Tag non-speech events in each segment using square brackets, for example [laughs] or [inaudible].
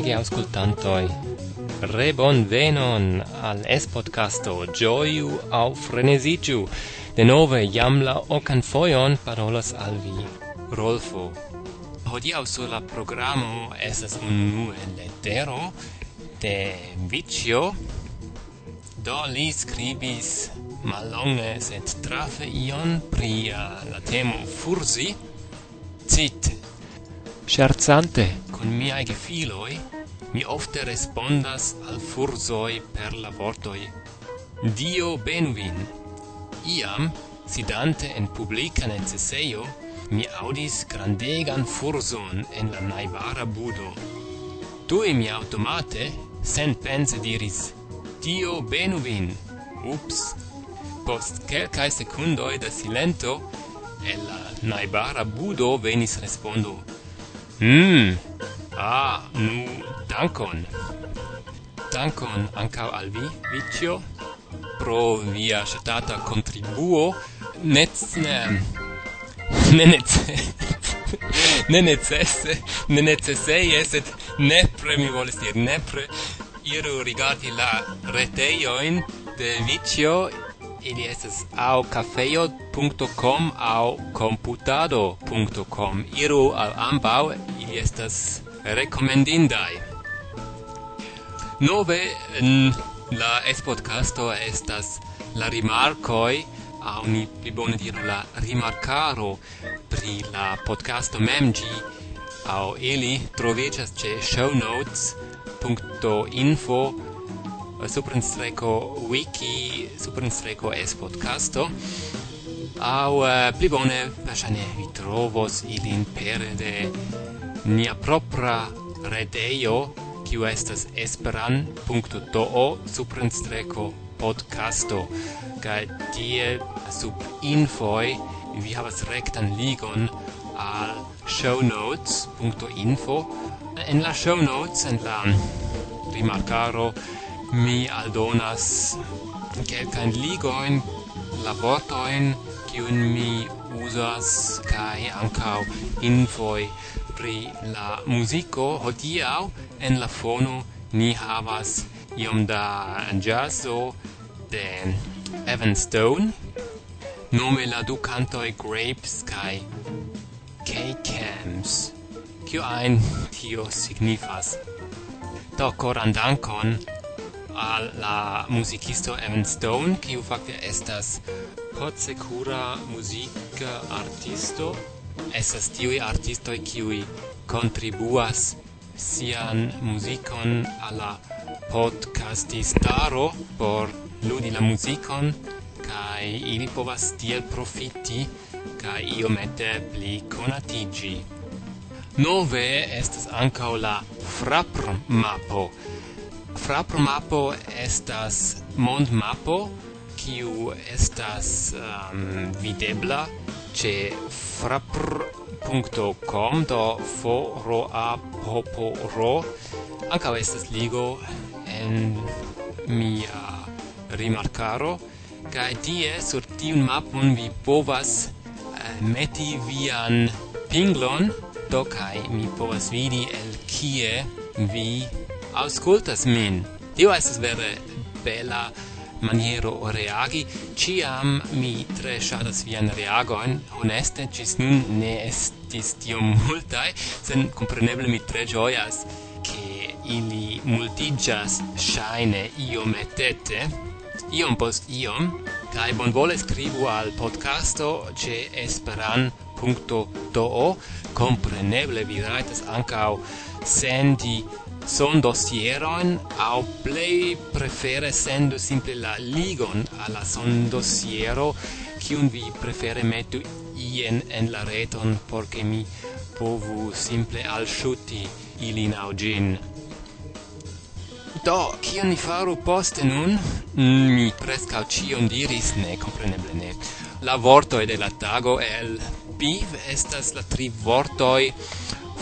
bonege auscultantoi. Re bon venon al es podcasto Gioiu au Frenesigiu. De nove jam la ocan foion parolas al vi Rolfo. Hodiau sur la programo esas unu lettero de Vicio. Do li scribis malonge sed trafe ion pria eh, la temo Fursi. Cit. Scherzante con miai gefiloi, mi ofte respondas al furzoi per la vortoi. Dio benuvin. Iam, sidante en publica necesseio, mi audis grandegan furzon en la naivara budo. Tui mi automate, sen pense diris, Dio benuvin. Ups! Post quelcae secundoi da silento, el la naibara budo venis respondo. Hmm, Ah, nu, dankon. Dankon ancao al vi, Vicio, pro via shatata contribuo. Nec... Ne, ne nece... ne necesse, ne necesseie, sed nepre, mi volis dire, nepre, iru rigardi la reteioin de Vicio, ili estes au cafeo.com au computado.com. Iru al ambau, ili estas recomendindai. Nove en la es-podcasto estas la rimarcoi, a oni pli bone diru la rimarcaro pri la podcasto mem gi, au ili trovecas ce shownotes.info suprenstreco wiki, suprenstreco es-podcasto, au uh, pli bone, pasane, vi trovos ilin pere de nia propra redeio, kiu estas esperan.do suprenstreco podcasto, kaj tie sub infoi vi havas rektan ligon al shownotes.info en la show notes en la rimarcaro mi aldonas kelkajn ligojn la vortojn kiun mi uzas kaj ankaŭ infoj pri la musico hodiaŭ en la fono ni havas iom da jazzo de Evan Stone nome la du cantoi Grapes kai K-Camps kio ein tio signifas? Do koran dankon al la musicisto Evan Stone kiu fakte estas potsecura musica artisto estas tiui artistoi kiui contribuas sian musicon alla podcastistaro por ludi la musicon kai ili povas tiel profiti kai io mette pli conatigi. Nove estas ankaŭ la Frapr mapo. Frapr mapo estas mond mapo kiu estas um, videbla ce frapr.com do foro a poporo anca estas ligo en mia rimarcaro ca tie sur tiun mapon vi povas eh, meti vian pinglon do kai mi povas vidi el kie vi auscultas min. Tio estes vere bela maniero reagi, ciam mi tre shadas vian reagoin, honeste, cis nun ne estis tio multae, sen compreneble mi tre gioias, che ili multigas shaine iometete, iom post iom, kai bon vole scribu al podcasto ce esperan.do, compreneble vi raitas ancau sendi son dossieron au play prefere sendo simple la ligon alla son dossiero kiun vi prefere metu ien en la reton porque mi povu simple alsciuti ilin au gin. Do, kion ni faru poste nun? Mm, mi prescau cion diris, ne, compreneble ne. La e de la tago el PIV estas la tri vortoi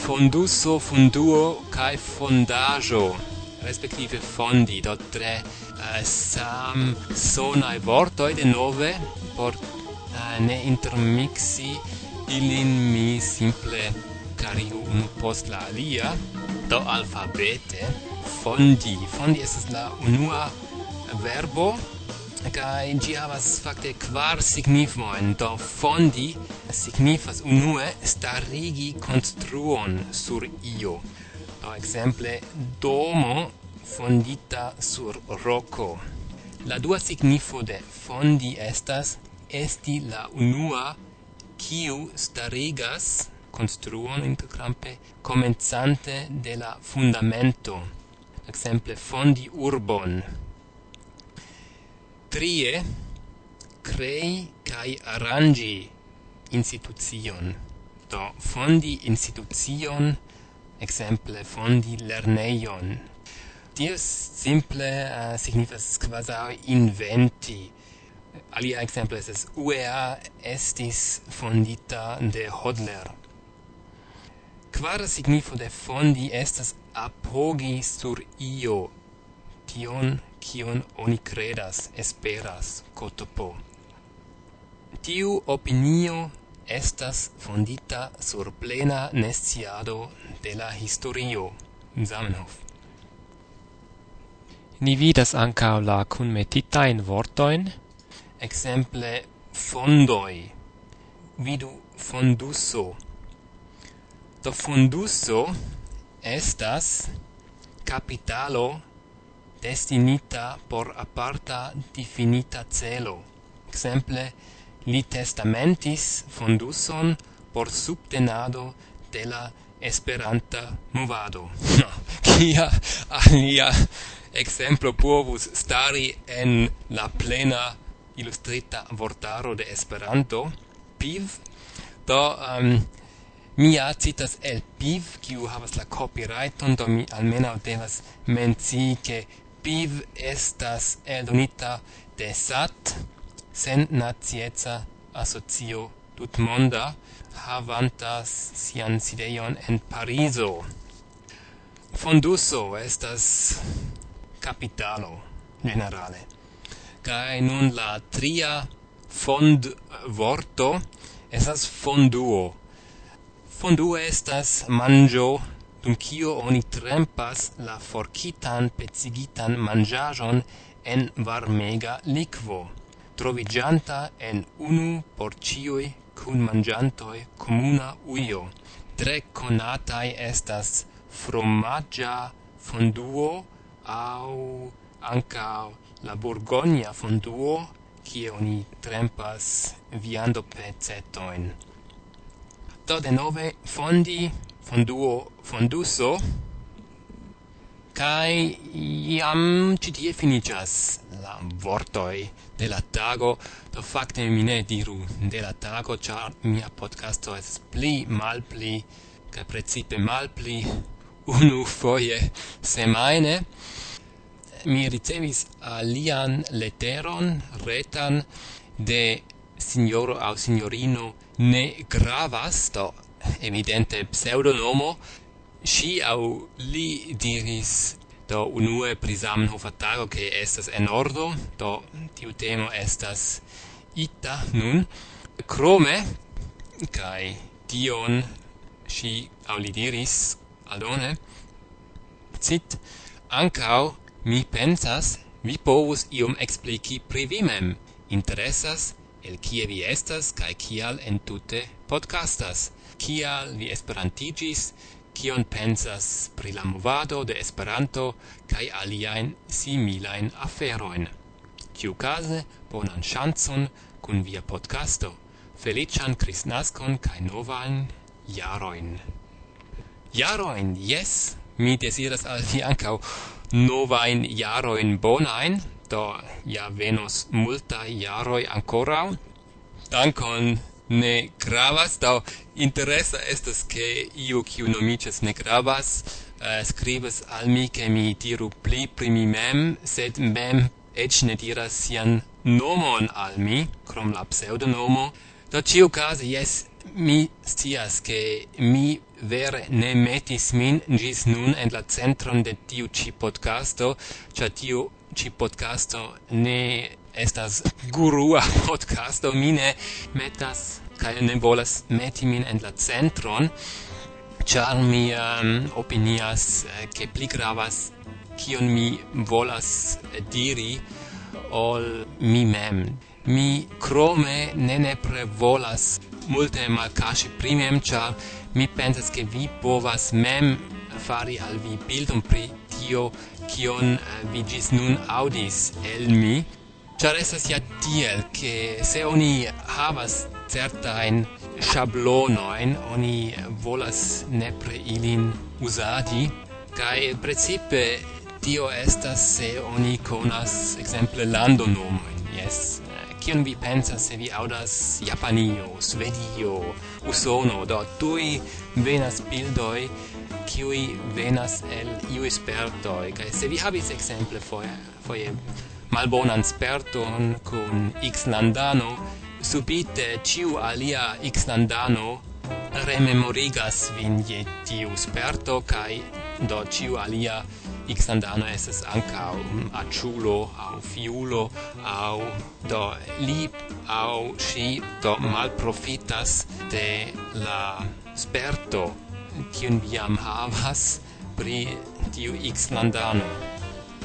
fonduso, fonduo kai fondajo respektive fondi do tre uh, sam sonai vortoi de nove por uh, ne intermixi ilin mi simple cariu unu post la alia do alfabete fondi. Fondi estas la unua verbo kai gi havas fakte kvar signifojn do fondi signifas unue starigi construon sur io. Do exemple domo fondita sur roco. La dua signifo de fondi estas esti la unua kiu starigas construon in crampe comenzante de la fundamento exemple fondi urbon trie crei kai arrangi institution Do fondi institution exemple fondi lerneion. dies simple uh, signifas quasi inventi. Alia exemple es es UEA estis fondita de Hodler. Quara signifo de fondi estas apogi sur io, tion kion oni credas, esperas, kotopo. Tiu opinio estas fondita sur plena nesciado de la historio. Zamenhof. Ni vidas ankaŭ la kunmetitajn vortojn, exemple fondoi, Vidu fonduso. Do funduso estas capitalo destinita por aparta definita celo. Exemple, li testamentis funduson por subtenado de la Esperanta movado. [laughs] Kia alia exemplo povus stari en la plena illustrita vortaro de Esperanto, PIV, do um, mia citas el PIV, kiu havas la copyrighton, do mi almenau devas mencii, che PIV estas eldonita de SAT, centnacieca asocio tutmonda havantas sian sideion en Parizo. Fonduso estas capitalo generale. Kai nun la tria fond vorto estas fonduo. Fonduo estas manjo dum kio oni trempas la forkitan pecigitan manjajon en varmega likvo trovigianta en unu por ĉiuj cun mangiantoi comuna uio. Tre konataj estas fromaggia fonduo au ankaŭ la Borgogna fonduo kie oni trempas viando pezetoin. Do de nove fondi fonduo fonduso Kai iam ci tie finicias la vortoi de la tago, do facte mi ne diru de la tago, char mia podcasto es pli mal pli, ca precipe mal pli, unu foie semaine, mi ricevis alian leteron retan de signoro au signorino ne gravas, do evidente pseudonomo, Si au li diris do unue pri Zamenhofa tago che estas en ordo, do tiu temo estas ita nun, Krome, kai tion si au li diris aldone, cit, ancau mi pensas vi povus iom explici pri vi mem, interesas el kie vi estas kai kial en tute podcastas, kial vi esperantigis, kion pensas pri la movado de Esperanto kaj aliajn similajn aferojn. Tiukaze bonan ŝancon kun via podcasto. Feliĉan Kristnaskon kaj novajn jarojn. Jarojn, jes, mi desiras al vi ankaŭ novajn jarojn bonajn, do ja venos multaj jaroj ankoraŭ. Dankon ne gravas, do interesa estas ke io kiu nomiĝas ne gravas uh, skribas al mi ke mi diru pli pri mi mem, sed mem eĉ ne diras sian nomon al mi, krom la pseŭdonomo. Do ĉiukaze, jes, mi scias ke mi vere ne metis min gis nun en la centron de tiu ci podcasto, cia tiu ci podcasto ne estas gurua podcasto, mine metas kaj ne volas meti min en la centron, ĉar mi um, opinias eh, ke pli gravas kion mi volas diri ol mi mem. Mi crome ne nepre volas multe malcasci primem, char mi pensas che vi povas mem fari al vi bildum pri tio, kion eh, vi gis nun audis el mi, Char esas ja tiel, che se oni havas certain schablonoin, oni volas nepre ilin usadi, kai principe tio estas se oni conas, exemple, landonomoin, yes, kion vi pensas se vi audas Japanio, Svedio, Usono, do tui venas bildoi kiui venas el iu espertoi, kai se vi habis exemple foje, foje malbonan sperton kun Xlandano, subite ciu alia Xlandano rememorigas vin je tiu sperto, kai do ciu alia Xlandano anca ancao aciulo au fiulo au do lib au si do malprofitas de la sperto kiun viam havas pri tiu Xlandano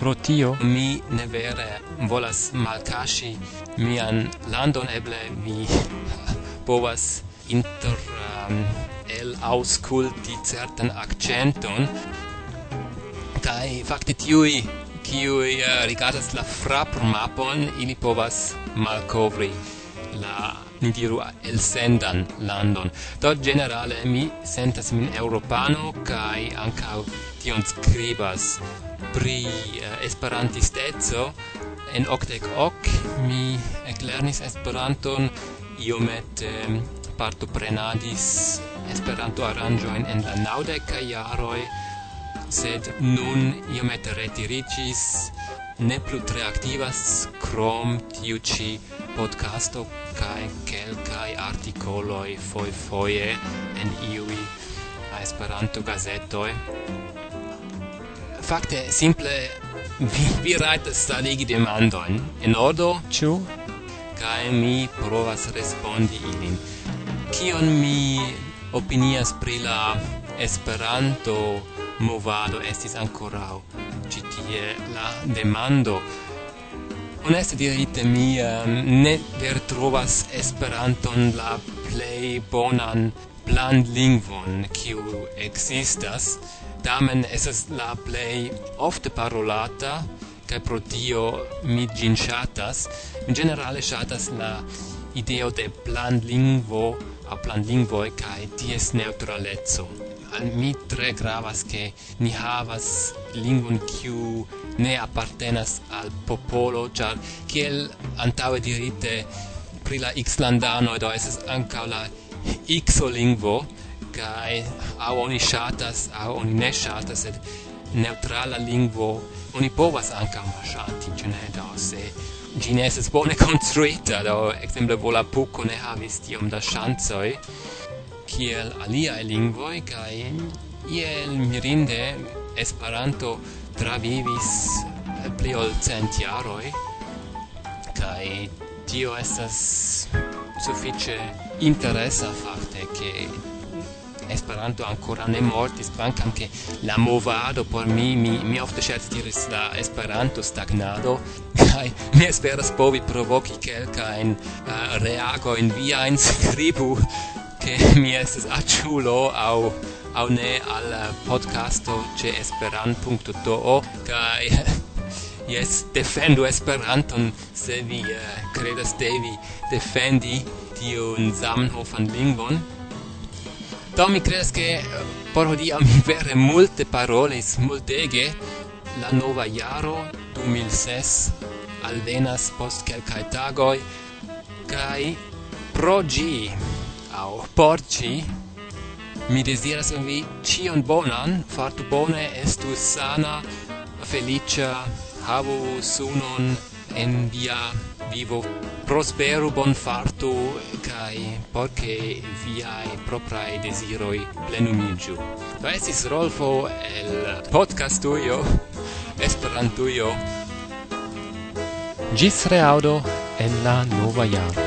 pro tio mi ne vere volas malkaŝi mian landon eble mi [laughs] povas inter um, el ausculti certan accenton kai fakte tiui kiui uh, rigardas la frap mapon ili povas malkovri la ni diru el sendan landon. Do generale mi sentas min europano kai ankaŭ tion skribas pri eh, esperantisteco en octec ok mi eklernis Esperanton iomet mm, parto prenadis Esperanto aranĝojn en la naŭdekaj jaroj sed nun iomet retiricis ne plu tre aktivas krom tiu ci podcasto kaj kelkaj artikoloj fojfoje en iui Esperanto gazetoj fakte simple vi, vi rajtas starigi demandojn. En ordo? Ĉu? Kaj mi provas respondi ilin. Kion mi opinias pri la Esperanto movado estis ankoraŭ ĉi tie la demando? Honeste dirite mi ehm, ne ver trovas Esperanton la plej bonan plan lingvon kiu existas, tamen esas la play ofte parolata kaj pro tio mi gin ŝatas. Mi generale ŝatas la ideo de plan lingvo a plan lingvo kaj ties neŭtraleco al mi tre gravas ke ni havas lingvon kiu ne appartenas al popolo char kiel antaŭe dirite pri la xlandano do estas ankaŭ la xo lingvo kai au oni shatas au oni ne shatas sed neutrala lingvo oni povas anca marshati gene da se gi ne bone [laughs] construita do exemple vola poco ne havis tiom da chanzoi kiel alia lingvoi kai iel mirinde Esperanto travivis pli ol cent jaroj kaj tio estas sufiĉe interesa fakte ke Esperanto ancora ne mortis, kvankam che la movado por mi mi mi ofte ŝercis diris la Esperanto stagnado [laughs] kaj mi esperas povi provoki kelkajn uh, eh, reago in via in scribu, che mi es achulo au au ne al podcasto ce esperant.do kai Yes, [laughs] defendo Esperanton, se vi uh, credas devi defendi tiun samnhofan lingvon. Do mi credas che eh, por hodiaŭ mi [laughs] vere multe parolis, multege. La nova jaro 2006 alvenas post kelkaj tagoj kaj pro gi au por gi mi desiras al vi cion bonan, fartu bone, estu sana, felicia havu sunon en via vivo prosperu bonfartu kai porque viai proprai desiroi plenumigiu. Do esis Rolfo el podcastujo Esperantujo. Gis reaudo en la nova jaro.